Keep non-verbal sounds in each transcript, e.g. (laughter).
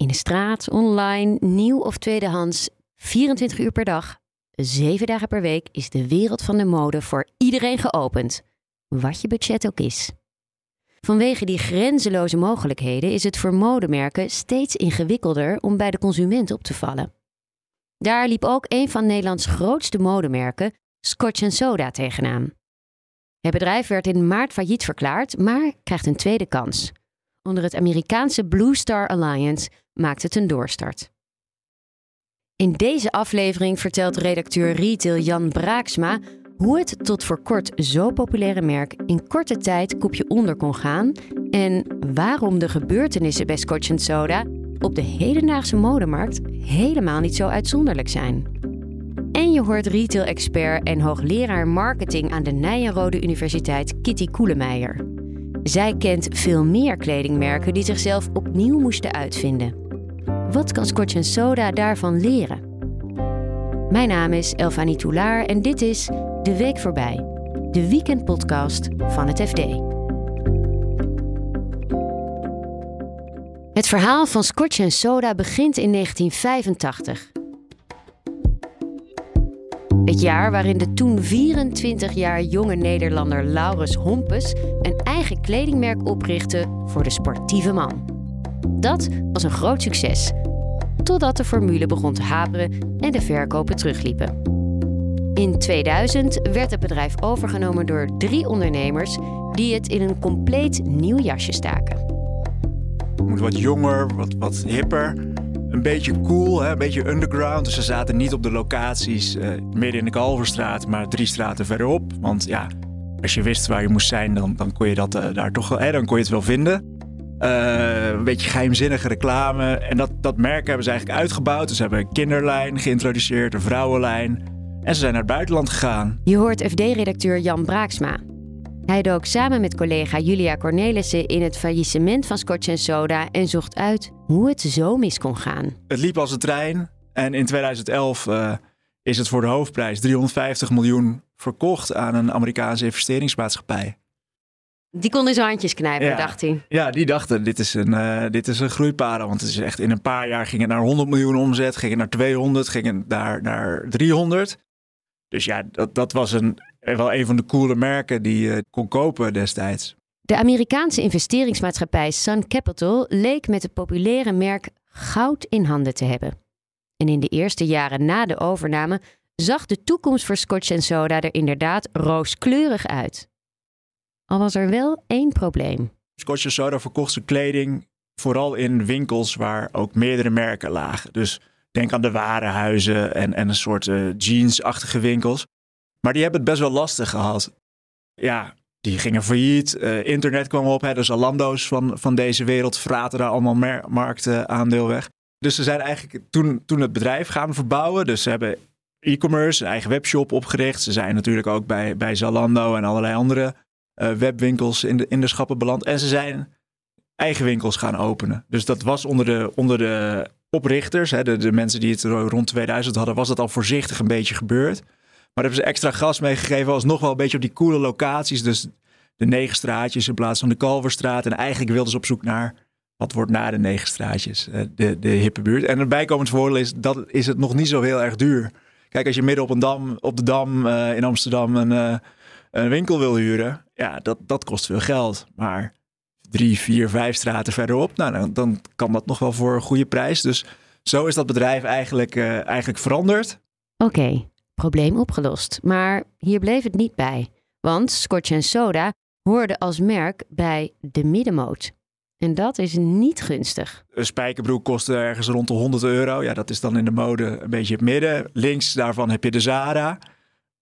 In de straat, online, nieuw of tweedehands. 24 uur per dag, 7 dagen per week is de wereld van de mode voor iedereen geopend. Wat je budget ook is. Vanwege die grenzeloze mogelijkheden is het voor modemerken steeds ingewikkelder om bij de consument op te vallen. Daar liep ook een van Nederlands grootste modemerken, Scotch Soda, tegenaan. Het bedrijf werd in maart failliet verklaard, maar krijgt een tweede kans. Onder het Amerikaanse Blue Star Alliance maakt het een doorstart. In deze aflevering vertelt redacteur retail Jan Braaksma hoe het tot voor kort zo populaire merk in korte tijd kopje onder kon gaan en waarom de gebeurtenissen bij Scotch Soda op de hedendaagse modemarkt helemaal niet zo uitzonderlijk zijn. En je hoort retail-expert en hoogleraar marketing aan de Nijenrode Universiteit Kitty Koelemeijer. Zij kent veel meer kledingmerken die zichzelf opnieuw moesten uitvinden. Wat kan Scotch Soda daarvan leren? Mijn naam is Elfanie Toulaar en dit is De Week Voorbij, de weekendpodcast van het FD. Het verhaal van Scotch Soda begint in 1985. Het jaar waarin de toen 24 jaar jonge Nederlander Laurens Hompes een eigen kledingmerk oprichtte voor de sportieve man. Dat was een groot succes, totdat de formule begon te haperen en de verkopen terugliepen. In 2000 werd het bedrijf overgenomen door drie ondernemers die het in een compleet nieuw jasje staken. Moet wat jonger, wat, wat hipper een beetje cool, hè, een beetje underground. Dus ze zaten niet op de locaties uh, midden in de Kalverstraat, maar drie straten verderop. Want ja, als je wist waar je moest zijn, dan, dan kon je dat uh, daar toch wel, hè, dan kon je het wel vinden. Uh, een beetje geheimzinnige reclame. En dat, dat merk hebben ze eigenlijk uitgebouwd. Dus ze hebben een kinderlijn geïntroduceerd, een vrouwenlijn. En ze zijn naar het buitenland gegaan. Je hoort FD-redacteur Jan Braaksma. Hij dook samen met collega Julia Cornelissen in het faillissement van Scotch Soda en zocht uit hoe het zo mis kon gaan. Het liep als een trein en in 2011 uh, eh, is het voor de hoofdprijs 350 miljoen verkocht aan een Amerikaanse investeringsmaatschappij. Die kon in zijn handjes knijpen, dacht hij. Ja, die dachten, dit is een, uh, dit is een groeipaden. Want het is echt in een paar jaar ging het naar 100 miljoen omzet, ging het naar 200, ging het naar, naar 300. Dus ja, dat, dat was een, wel een van de coole merken die je kon kopen destijds. De Amerikaanse investeringsmaatschappij Sun Capital leek met het populaire merk goud in handen te hebben. En in de eerste jaren na de overname zag de toekomst voor Scotch Soda er inderdaad rooskleurig uit. Al was er wel één probleem. Scotch Soda verkocht zijn kleding vooral in winkels waar ook meerdere merken lagen. Dus denk aan de warenhuizen en, en een soort uh, jeansachtige winkels. Maar die hebben het best wel lastig gehad. Ja, die gingen failliet. Uh, internet kwam op. Hè, de Zalando's van, van deze wereld vraten daar allemaal marktaandeel weg. Dus ze zijn eigenlijk toen, toen het bedrijf gaan verbouwen. Dus ze hebben e-commerce, een eigen webshop opgericht. Ze zijn natuurlijk ook bij, bij Zalando en allerlei andere webwinkels in de, in de schappen beland. En ze zijn eigen winkels gaan openen. Dus dat was onder de, onder de oprichters, hè, de, de mensen die het rond 2000 hadden, was dat al voorzichtig een beetje gebeurd. Maar hebben ze extra gas meegegeven, als nog wel een beetje op die coole locaties. Dus de negen straatjes in plaats van de Kalverstraat. En eigenlijk wilden ze op zoek naar wat wordt na de negen straatjes, eh, de, de hippe buurt. En een bijkomend voordeel is, dat is het nog niet zo heel erg duur. Kijk, als je midden op, een dam, op de Dam uh, in Amsterdam een, een winkel wil huren, ja, dat, dat kost veel geld. Maar drie, vier, vijf straten verderop, nou, dan, dan kan dat nog wel voor een goede prijs. Dus zo is dat bedrijf eigenlijk, uh, eigenlijk veranderd. Oké, probleem opgelost. Maar hier bleef het niet bij. Want Scotch Soda hoorde als merk bij de middenmoot. En dat is niet gunstig. Een spijkerbroek kostte ergens rond de 100 euro. Ja, dat is dan in de mode een beetje het midden. Links daarvan heb je de Zara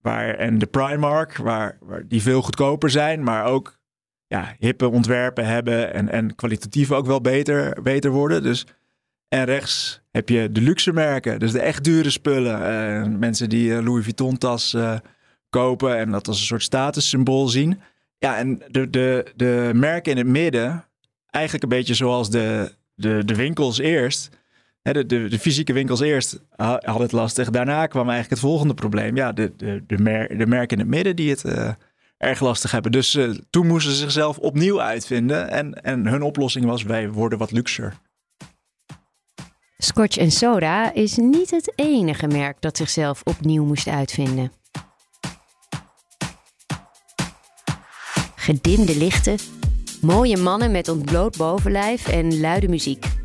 waar, en de Primark, waar, waar die veel goedkoper zijn, maar ook ja, hippe ontwerpen hebben en, en kwalitatief ook wel beter, beter worden. Dus, en rechts heb je de luxe merken, dus de echt dure spullen. Uh, mensen die een Louis Vuitton tas uh, kopen en dat als een soort statussymbool zien. Ja, en de, de, de merken in het midden, eigenlijk een beetje zoals de, de, de winkels eerst. De, de, fysieke winkels eerst hadden het lastig. Daarna kwam eigenlijk het volgende probleem. Ja, de, de, de, mer de merken in het midden die het uh, erg lastig hebben. Dus uh, toen moesten ze zichzelf opnieuw uitvinden. En, en hun oplossing was: wij worden wat luxer. Scotch Soda is niet het enige merk dat zichzelf opnieuw moest uitvinden. Gedimde lichten, mooie mannen met ontbloot bovenlijf en luide muziek.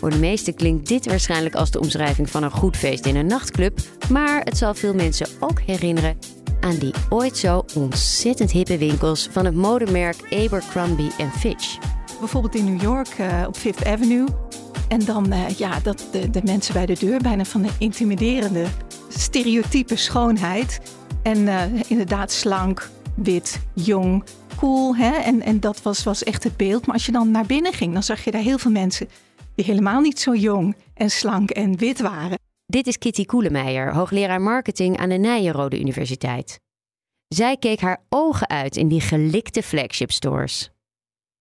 Voor de meesten klinkt dit waarschijnlijk als de omschrijving van een goed feest in een nachtclub, maar het zal veel mensen ook herinneren aan die ooit zo ontzettend hippe winkels van het modemerk Abercrombie Fitch. Bijvoorbeeld in New York uh, op Fifth Avenue. En dan uh, ja, dat de, de, mensen bij de deur bijna van een intimiderende, stereotype schoonheid. En uh, inderdaad slank, wit, jong, cool. Hè? En, en dat was, was echt het beeld. Maar als je dan naar binnen ging, dan zag je daar heel veel mensen die helemaal niet zo jong en slank en wit waren. Dit is Kitty Koelemeijer, hoogleraar marketing aan de Nijenrode Universiteit. Zij keek haar ogen uit in die gelikte flagship stores.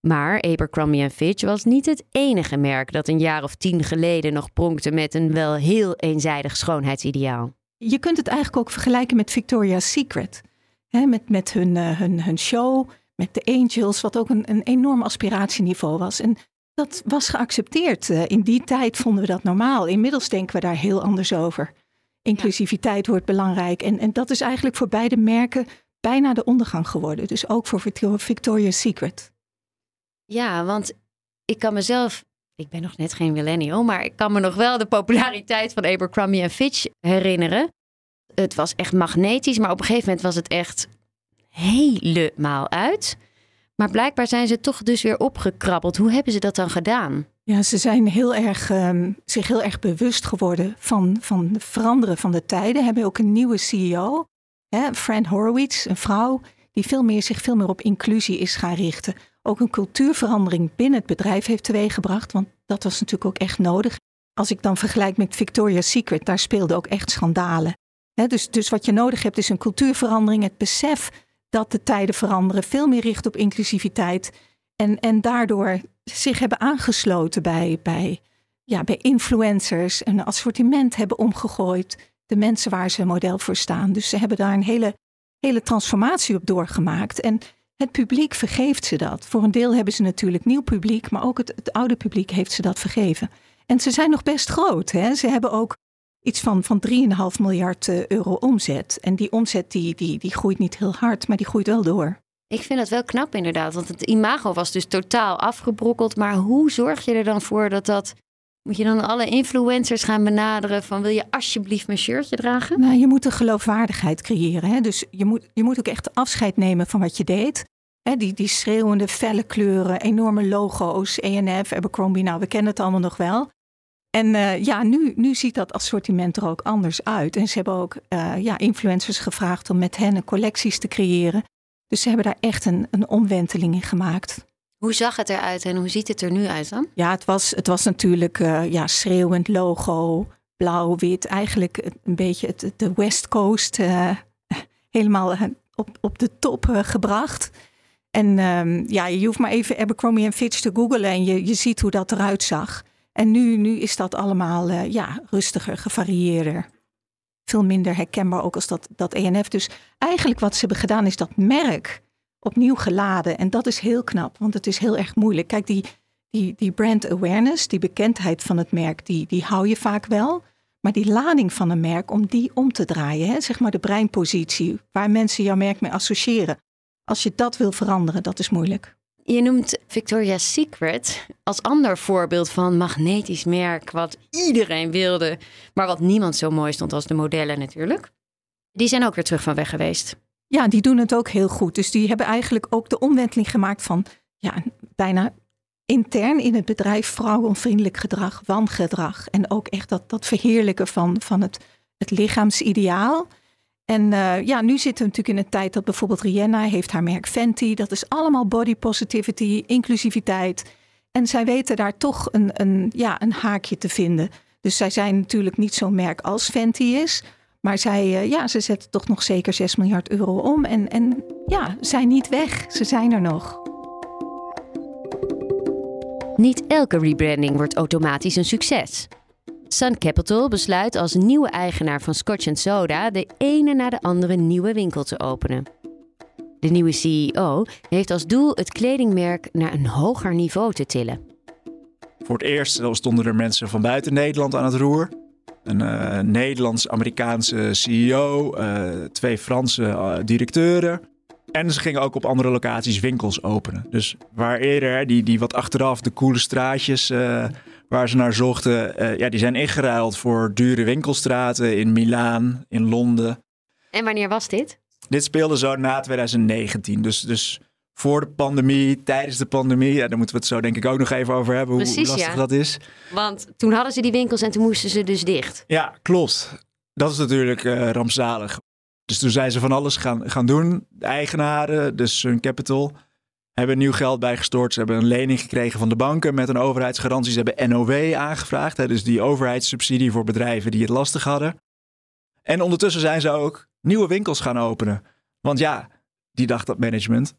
Maar Abercrombie Fitch was niet het enige merk dat een jaar of tien geleden nog pronkte met een wel heel eenzijdig schoonheidsideaal. Je kunt het eigenlijk ook vergelijken met Victoria's Secret. met met hun, uh, hun, hun show, met de Angels, wat ook een, een enorm aspiratieniveau was. En dat was geaccepteerd. Eh, in die tijd vonden we dat normaal. Inmiddels denken we daar heel anders over. Inclusiviteit wordt belangrijk. En, en dat is eigenlijk voor beide merken bijna de ondergang geworden. Dus ook voor Victoria's Secret. Ja, want ik kan mezelf, ik ben nog net geen millennial, maar ik kan me nog wel de populariteit van Abercrombie en Fitch herinneren. Het was echt magnetisch, maar op een gegeven moment was het echt helemaal uit. Maar blijkbaar zijn ze toch dus weer opgekrabbeld. Hoe hebben ze dat dan gedaan? Ja, ze zijn heel erg, um, zich heel erg bewust geworden van, van het veranderen van de tijden. Hebben ook een nieuwe CEO, hè, Fran Horowitz, een vrouw die veel meer, zich veel meer op inclusie is gaan richten. Ook een cultuurverandering binnen het bedrijf heeft teweeggebracht, want dat was natuurlijk ook echt nodig. Als ik dan vergelijk met Victoria's Secret, daar speelden ook echt schandalen. dus, dus wat je nodig hebt is een cultuurverandering, het besef dat de tijden veranderen, veel meer richt op inclusiviteit. En, en daardoor zich hebben aangesloten bij, bij, ja, bij influencers, een assortiment hebben omgegooid. De mensen waar ze model voor staan. Dus ze hebben daar een hele, hele transformatie op doorgemaakt. En het publiek vergeeft ze dat. Voor een deel hebben ze natuurlijk nieuw publiek, maar ook het, het oude publiek heeft ze dat vergeven. En ze zijn nog best groot. Hè? Ze hebben ook iets van, van 3,5 miljard eh, euro omzet. En die omzet die, die, die groeit niet heel hard, maar die groeit wel door. Ik vind dat wel knap inderdaad, want het imago was dus totaal afgebrokkeld. Maar hoe zorg je er dan voor dat dat... Moet je dan alle influencers gaan benaderen van wil je alsjeblieft mijn shirtje dragen? Nou, je moet een geloofwaardigheid creëren. Hè? Dus je moet, je moet ook echt afscheid nemen van wat je deed. Hè? Die, die schreeuwende felle kleuren, enorme logo's, ENF, Abercrombie, nou we kennen het allemaal nog wel. En uh, ja, nu, nu ziet dat assortiment er ook anders uit. En ze hebben ook uh, ja, influencers gevraagd om met hen collecties te creëren. Dus ze hebben daar echt een, een omwenteling in gemaakt. Hoe zag het eruit en hoe ziet het er nu uit dan? Ja, het was, het was natuurlijk uh, ja, schreeuwend logo, blauw-wit. Eigenlijk een beetje het, de West Coast (laughs) helemaal op, op de top gebracht. En um, ja, je hoeft maar even Abercrombie Fitch te googlen en je, je ziet hoe dat eruit zag. En nu, nu is dat allemaal uh, ja, rustiger, gevarieerder. Veel minder herkenbaar ook als dat, dat ENF. Dus eigenlijk wat ze hebben gedaan is dat merk opnieuw geladen. En dat is heel knap, want het is heel erg moeilijk. Kijk, die, die, die brand awareness, die bekendheid van het merk, die, die hou je vaak wel. Maar die lading van een merk, om die om te draaien, hè, zeg maar de breinpositie, waar mensen jouw merk mee associëren. Als je dat wil veranderen, dat is moeilijk. Je noemt Victoria's Secret als ander voorbeeld van magnetisch merk, wat iedereen wilde, maar wat niemand zo mooi stond als de modellen natuurlijk. Die zijn ook weer terug van weg geweest. Ja, die doen het ook heel goed. Dus die hebben eigenlijk ook de omwenteling gemaakt van ja, bijna intern in het bedrijf vrouwenvriendelijk gedrag, wangedrag. En ook echt dat, dat verheerlijken van, van het, het lichaamsideaal. En uh, ja, nu zitten we natuurlijk in een tijd dat bijvoorbeeld Rihanna heeft haar merk Fenty. Dat is allemaal body positivity, inclusiviteit. En zij weten daar toch een, een, ja, een haakje te vinden. Dus zij zijn natuurlijk niet zo'n merk als Fenty is. Maar zij, uh, ja, ze zetten toch nog zeker 6 miljard euro om. En, en ja, zijn niet weg. Ze zijn er nog. Niet elke rebranding wordt automatisch een succes. Sun Capital besluit als nieuwe eigenaar van Scotch Soda de ene na de andere nieuwe winkel te openen. De nieuwe CEO heeft als doel het kledingmerk naar een hoger niveau te tillen. Voor het eerst stonden er mensen van buiten Nederland aan het roer. Een uh, Nederlands-Amerikaanse CEO, uh, twee Franse directeuren. En ze gingen ook op andere locaties winkels openen. Dus waar eerder die, die wat achteraf de coole straatjes waar ze naar zochten, ja, die zijn ingeruild voor dure winkelstraten in Milaan, in Londen. En wanneer was dit? Dit speelde zo na 2019. Dus, dus voor de pandemie, tijdens de pandemie. Ja, daar moeten we het zo denk ik ook nog even over hebben. hoe lastig dat is. Want toen hadden ze die winkels en toen moesten ze dus dicht. Ja, klopt. Dat is natuurlijk uh, rampzalig. Dus toen zijn ze van alles gaan, gaan doen. De eigenaren, dus Sun Capital, hebben nieuw geld bijgestort. Ze hebben een lening gekregen van de banken met een overheidsgarantie. Ze hebben NOW aangevraagd. Dus die overheidssubsidie voor bedrijven die het lastig hadden. En ondertussen zijn ze ook nieuwe winkels gaan openen. Want ja, die dacht dat management.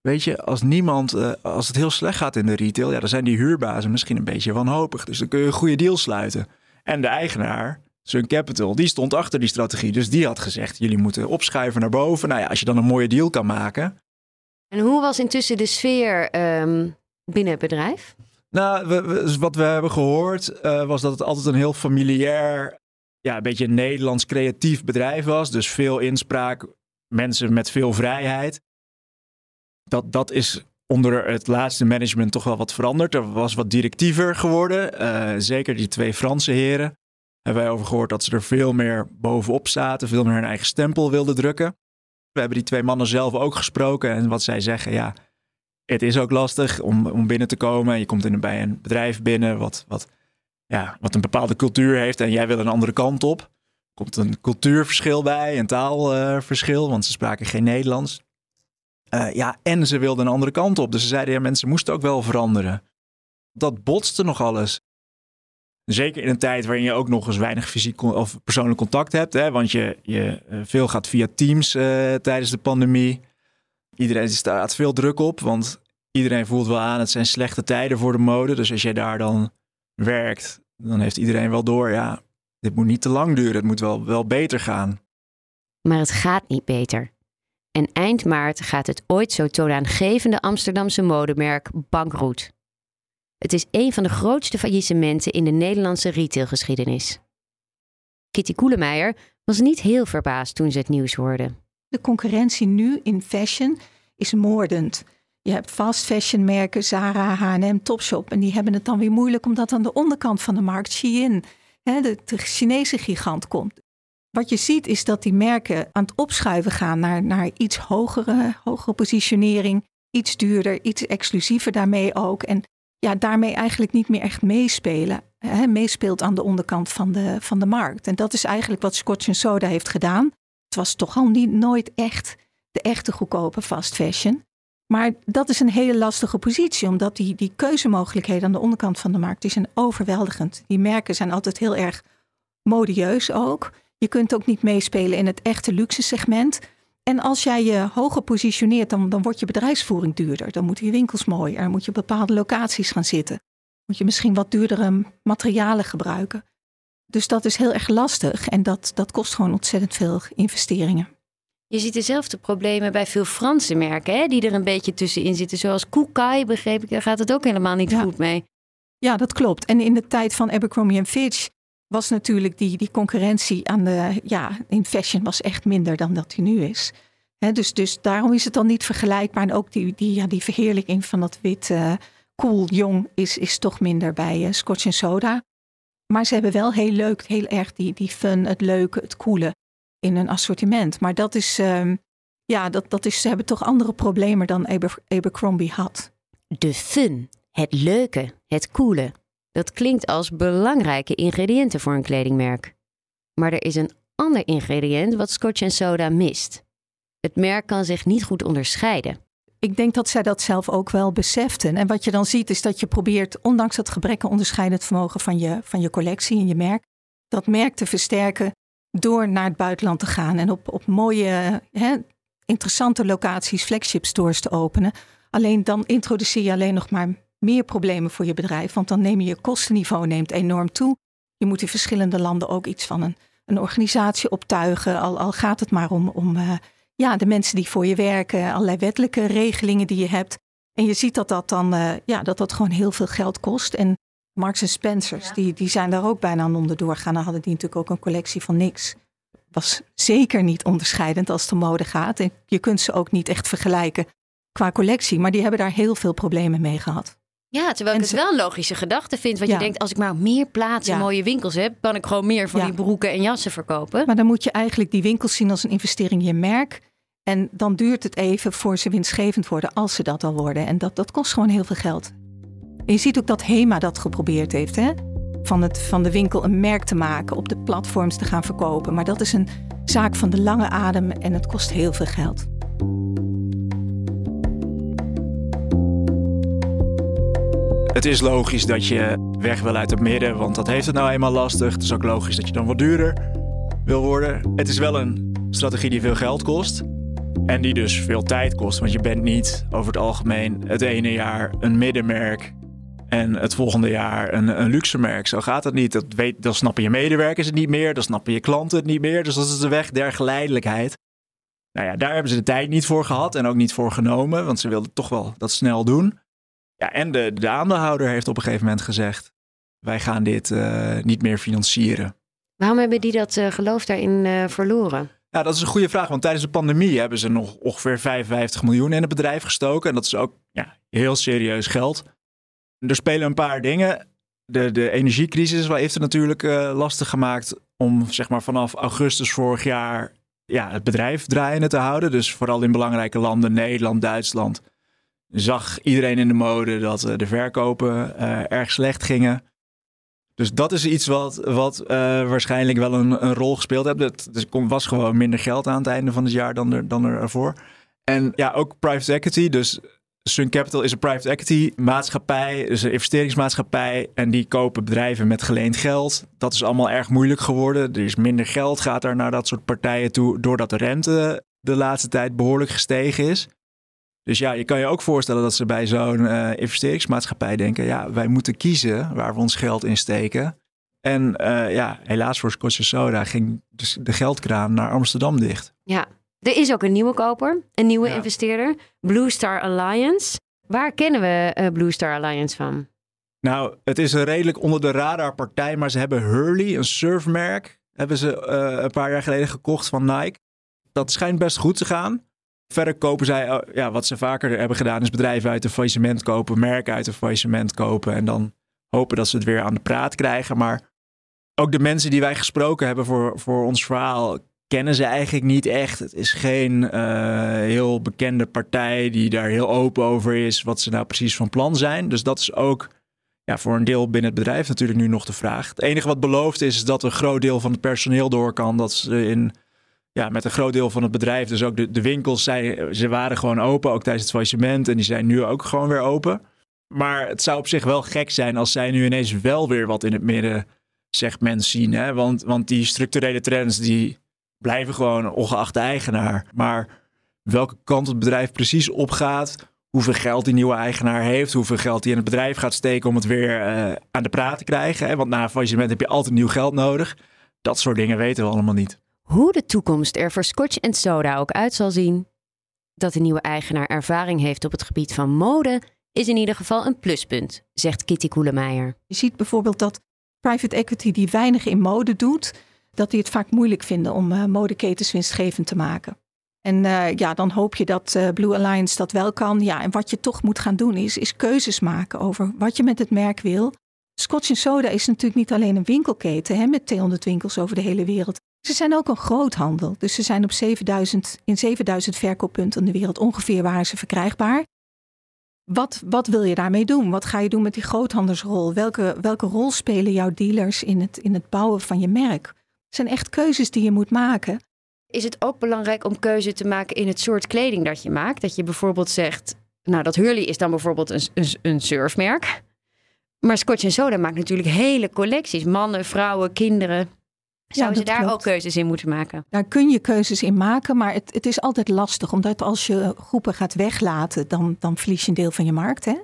Weet je, als niemand, uh, als het heel slecht gaat in de retail, ja, dan zijn die huurbazen misschien een beetje wanhopig. Dus dan kun je een goede deal sluiten. En de eigenaar, Sun Capital, die stond achter die strategie. Dus die had gezegd: jullie moeten opschuiven naar boven. Nou ja, als je dan een mooie deal kan maken. En hoe was intussen de sfeer um, binnen het bedrijf? Nou, we, wat we hebben gehoord uh, was dat het altijd een heel familiair ja, een beetje Nederlands creatief bedrijf was. Dus veel inspraak, mensen met veel vrijheid. Dat, dat is onder het laatste management toch wel wat veranderd. Er was wat directiever geworden. Uh, zeker die twee Franse heren. Hebben wij over gehoord dat ze er veel meer bovenop zaten. Veel meer hun eigen stempel wilden drukken. We hebben die twee mannen zelf ook gesproken. En wat zij zeggen, ja, het is ook lastig om, om binnen te komen. Je komt in, bij een bedrijf binnen wat, wat ja, wat een bepaalde cultuur heeft en jij wil een andere kant op. Komt een cultuurverschil bij, een taalverschil, want ze spraken geen Nederlands. Uh, ja, en ze wilden een andere kant op. Dus ze zeiden, ja, mensen moesten ook wel veranderen. Dat botste nog alles. Zeker in een tijd waarin je ook nog eens weinig fysiek of persoonlijk contact hebt. Hè? Want je, je eh, veel gaat via Teams uh, tijdens de pandemie. Iedereen staat veel druk op, want iedereen voelt wel aan, het zijn slechte tijden voor de mode. Dus als jij daar dan werkt, dan heeft iedereen wel door, ja, dit moet niet te lang duren, het moet wel, wel beter gaan. Maar het gaat niet beter. En eind maart gaat het ooit zo toonaangevende Amsterdamse modemerk bankroet. Het is een van de grootste faillissementen in de Nederlandse retailgeschiedenis. Kitty Koelemeijer was niet heel verbaasd toen ze het nieuws hoorde. De concurrentie nu in fashion is moordend. Je hebt fast fashion merken, Zara, H&M, Topshop. En die hebben het dan weer moeilijk omdat aan de onderkant van de markt Shein, hè, de, Chinese gigant, komt. Wat je ziet is dat die merken aan het opschuiven gaan naar, naar iets hogere, hogere positionering. Iets duurder, iets exclusiever daarmee ook. En ja, daarmee eigenlijk niet meer echt meespelen. Hè, meespeelt aan de onderkant van de, van de markt. En dat is eigenlijk wat Scotch Soda heeft gedaan. Het was toch al niet, nooit echt de echte goedkope fast fashion. Maar dat is een hele lastige positie, omdat die, die keuzemogelijkheden aan de onderkant van de markt die zijn overweldigend. Die merken zijn altijd heel erg modieus ook. Je kunt ook niet meespelen in het echte luxe segment. En als jij je hoger positioneert, dan, dan wordt je bedrijfsvoering duurder. Dan moeten je winkels mooier, dan moet je op bepaalde locaties gaan zitten. Moet je misschien wat duurdere materialen gebruiken. Dus dat is heel erg lastig en dat, dat kost gewoon ontzettend veel investeringen. Je ziet dezelfde problemen bij veel Franse merken, hè, die er een beetje tussenin zitten. Zoals Koukai, begreep ik, daar gaat het ook helemaal niet goed mee. Ja, dat klopt. En in de tijd van Abercrombie Fitch was natuurlijk die, die concurrentie aan de, ja, in fashion was echt minder dan dat die nu is. dus, dus daarom is het dan niet vergelijkbaar. En ook die, die, ja, die verheerlijking van dat wit, uh, cool, jong is, is toch minder bij uh, Scotch Soda. Maar ze hebben wel heel leuk, heel erg die, die fun, het leuke, het coole in een assortiment. Maar dat is, um, ja, dat, dat is, ze hebben toch andere problemen dan Aber, Abercrombie had. De fun, het leuke, het coole. Dat klinkt als belangrijke ingrediënten voor een kledingmerk. Maar er is een ander ingrediënt wat Scotch Soda mist. Het merk kan zich niet goed onderscheiden. Ik denk dat zij dat zelf ook wel beseften. En wat je dan ziet is dat je probeert, ondanks het gebrek aan onderscheidend vermogen van je, van je collectie en je merk, dat merk te versterken door naar het buitenland te gaan en op, op mooie, hè, interessante locaties flagship stores te openen. Alleen dan introduceer je alleen nog maar meer problemen voor je bedrijf, want dan neem je je kostenniveau neemt enorm toe. Je moet in verschillende landen ook iets van een, een organisatie optuigen, al, al gaat het maar om, om uh, ja, de mensen die voor je werken, allerlei wettelijke regelingen die je hebt. En je ziet dat dat dan uh, ja, dat dat gewoon heel veel geld kost. En Marks Spencers, ja. die, die zijn daar ook bijna aan onderdoor gaan. Dan hadden die natuurlijk ook een collectie van niks. Was zeker niet onderscheidend als het om mode gaat. En je kunt ze ook niet echt vergelijken qua collectie. Maar die hebben daar heel veel problemen mee gehad. Ja, terwijl ik het wel een logische gedachte vind. Want ja. je denkt, als ik maar meer plaats en ja. mooie winkels heb... kan ik gewoon meer van ja. die broeken en jassen verkopen. Maar dan moet je eigenlijk die winkels zien als een investering in je merk. En dan duurt het even voor ze winstgevend worden, als ze dat al worden. En dat, dat kost gewoon heel veel geld. En je ziet ook dat HEMA dat geprobeerd heeft. Hè? Van, het, van de winkel een merk te maken, op de platforms te gaan verkopen. Maar dat is een zaak van de lange adem en het kost heel veel geld. Het is logisch dat je weg wil uit het midden, want dat heeft het nou eenmaal lastig. Het is ook logisch dat je dan wat duurder wil worden. Het is wel een strategie die veel geld kost. En die dus veel tijd kost. Want je bent niet over het algemeen het ene jaar een middenmerk en het volgende jaar een, een luxe merk. Zo gaat het niet. Dat weet, dan snappen je medewerkers het niet meer. Dan snappen je klanten het niet meer. Dus dat is de weg der geleidelijkheid. Nou ja, daar hebben ze de tijd niet voor gehad en ook niet voor genomen. Want ze wilden toch wel dat snel doen. Ja, en de, de aandeelhouder heeft op een gegeven moment gezegd: wij gaan dit uh, niet meer financieren. Waarom hebben die dat uh, geloof daarin uh, verloren? Ja, dat is een goede vraag. Want tijdens de pandemie hebben ze nog ongeveer 55 miljoen in het bedrijf gestoken. En dat is ook ja, heel serieus geld. Er spelen een paar dingen. De, de energiecrisis heeft het natuurlijk lastig gemaakt om zeg maar, vanaf augustus vorig jaar ja, het bedrijf draaiende te houden. Dus vooral in belangrijke landen, Nederland, Duitsland, zag iedereen in de mode dat uh, de verkopen uh, erg slecht gingen. Dus dat is iets wat, wat uh, waarschijnlijk wel een, een, rol gespeeld heeft. Het, was gewoon minder geld aan het einde van het jaar dan er, dan er ervoor. En ja, ook private equity. Dus Sun Capital is een private equity maatschappij, dus een investeringsmaatschappij. En die kopen bedrijven met geleend geld. Dat is allemaal erg moeilijk geworden. Er is minder geld, gaat naar dat soort partijen toe, doordat de rente de laatste tijd behoorlijk gestegen is. Dus ja, je kan je ook voorstellen dat ze bij zo'n uh, investeringsmaatschappij denken: ja, wij moeten kiezen waar we ons geld in steken. En uh, ja, helaas voor Scotch Soda ging dus de geldkraan naar Amsterdam dicht. Ja, er is ook een nieuwe koper, een nieuwe ja. investeerder, Blue Star Alliance. Waar kennen we uh, Blue Star Alliance van? Nou, het is een redelijk onder de radar partij, maar ze hebben Hurley, een surfmerk, hebben ze een paar jaar geleden gekocht van Nike. Dat schijnt best goed te gaan. Verder kopen zij, uh, ja, wat ze vaker hebben gedaan, is bedrijven uit een faillissement kopen, merken uit een faillissement kopen en dan hopen dat ze het weer aan de praat krijgen. Maar ook de mensen die wij gesproken hebben voor, voor ons verhaal kennen ze eigenlijk niet echt. Het is geen uh, heel bekende partij die daar heel open over is wat ze nou precies van plan zijn. Dus dat is ook ja, voor een deel binnen het bedrijf natuurlijk nu nog de vraag. Het enige wat beloofd is, is dat een groot deel van het personeel door kan. Dat ze in, ja, met een groot deel van het bedrijf, dus ook de, de winkels, zijn, ze waren gewoon open, ook tijdens het faillissement. En die zijn nu ook gewoon weer open. Maar het zou op zich wel gek zijn als zij nu ineens wel weer wat in het middensegment zien. Hè? Want, want die structurele trends die blijven gewoon ongeacht de eigenaar. Maar welke kant het bedrijf precies opgaat, hoeveel geld die nieuwe eigenaar heeft, hoeveel geld die in het bedrijf gaat steken om het weer uh, aan de praat te krijgen. Hè? Want na een faillissement heb je altijd nieuw geld nodig. Dat soort dingen weten we allemaal niet. Hoe de toekomst er voor Scotch en Soda ook uit zal zien, dat de nieuwe eigenaar ervaring heeft op het gebied van mode, is in ieder geval een pluspunt, zegt Kitty Koelemeijer. Je ziet bijvoorbeeld dat private equity die weinig in mode doet, dat die het vaak moeilijk vinden om uh, modeketens winstgevend te maken. En uh, ja, dan hoop je dat uh, Blue Alliance dat wel kan. Ja, en wat je toch moet gaan doen is, is keuzes maken over wat je met het merk wil. Scotch Soda is natuurlijk niet alleen een winkelketen hè, met 200 winkels over de hele wereld. Ze zijn ook een groothandel. Dus ze zijn op 7000, in 7000 verkooppunten in de wereld ongeveer waren ze verkrijgbaar. Wat, wat wil je daarmee doen? Wat ga je doen met die groothandelsrol? Welke, welke rol spelen jouw dealers in het, in het bouwen van je merk? Het zijn echt keuzes die je moet maken. is het ook belangrijk om keuze te maken in het soort kleding dat je maakt. Dat je bijvoorbeeld zegt, nou dat Hurley is dan bijvoorbeeld een, een, een surfmerk. Maar Scotch Soda maakt natuurlijk hele collecties. Mannen, vrouwen, kinderen. Zouden ze daar klopt. ook keuzes in moeten maken? Daar kun je keuzes in maken, maar het, het is altijd lastig. Omdat als je groepen gaat weglaten, dan, dan verlies je een deel van je markt. Hè?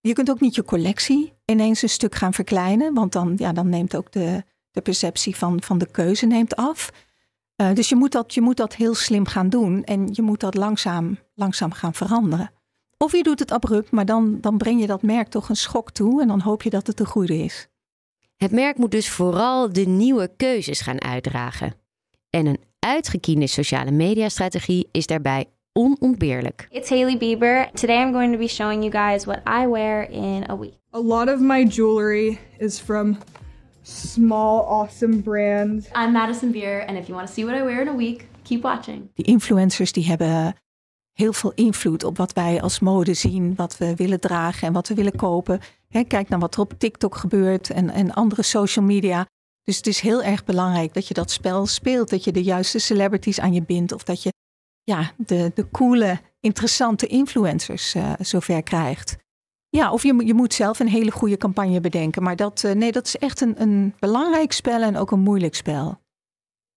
Je kunt ook niet je collectie ineens een stuk gaan verkleinen. Want dan, ja, dan neemt ook de, de perceptie van, van de keuze neemt af. Uh, dus je moet, dat, je moet dat heel slim gaan doen. En je moet dat langzaam, langzaam gaan veranderen. Of je doet het abrupt, maar dan, dan breng je dat merk toch een schok toe. En dan hoop je dat het de goede is. Het merk moet dus vooral de nieuwe keuzes gaan uitdragen. En een uitgekiende sociale mediastrategie is daarbij onontbeerlijk. It's Haley Bieber. Today I'm going to be showing you guys what I wear in a week. A lot of my jewelry is from small, awesome brands. I'm Madison Beer, and if you want to see what I wear in a week, keep watching. Die influencers die hebben heel veel invloed op wat wij als mode zien, wat we willen dragen en wat we willen kopen. Kijk naar wat er op TikTok gebeurt en, en andere social media. Dus het is heel erg belangrijk dat je dat spel speelt, dat je de juiste celebrities aan je bindt of dat je ja, de, de coole, interessante influencers uh, zover krijgt. Ja, of je, je moet zelf een hele goede campagne bedenken. Maar dat, uh, nee, dat is echt een, een belangrijk spel en ook een moeilijk spel.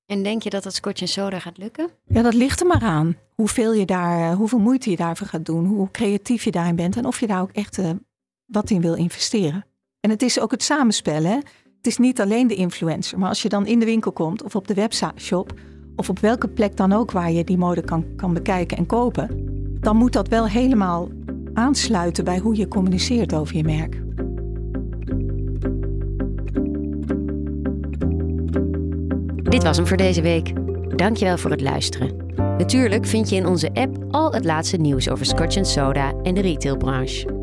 En denk je dat dat Scotch Soda gaat lukken? Ja, dat ligt er maar aan. Hoeveel, je daar, uh, hoeveel moeite je daarvoor gaat doen. Hoe creatief je daarin bent. En of je daar ook echt wat in wil investeren. En het is ook het samenspel. Hè? Het is niet alleen de influencer. Maar als je dan in de winkel komt of op de webshop. Of op welke plek dan ook waar je die mode kan, kan bekijken en kopen. Dan moet dat wel helemaal aansluiten bij hoe je communiceert over je merk. Dit was hem voor deze week. Dankjewel voor het luisteren. Natuurlijk vind je in onze app al het laatste nieuws over Scotch Soda en de retailbranche.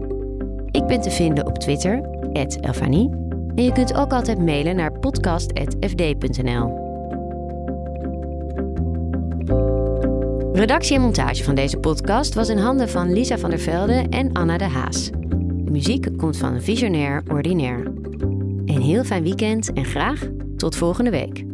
Ik ben te vinden op Twitter, Elfanie. En je kunt ook altijd mailen naar podcast.fd.nl. Redactie en montage van deze podcast was in handen van Lisa van der Velde en Anna de Haas. De muziek komt van Visionair Ordinaire. Een heel fijn weekend en graag tot volgende week.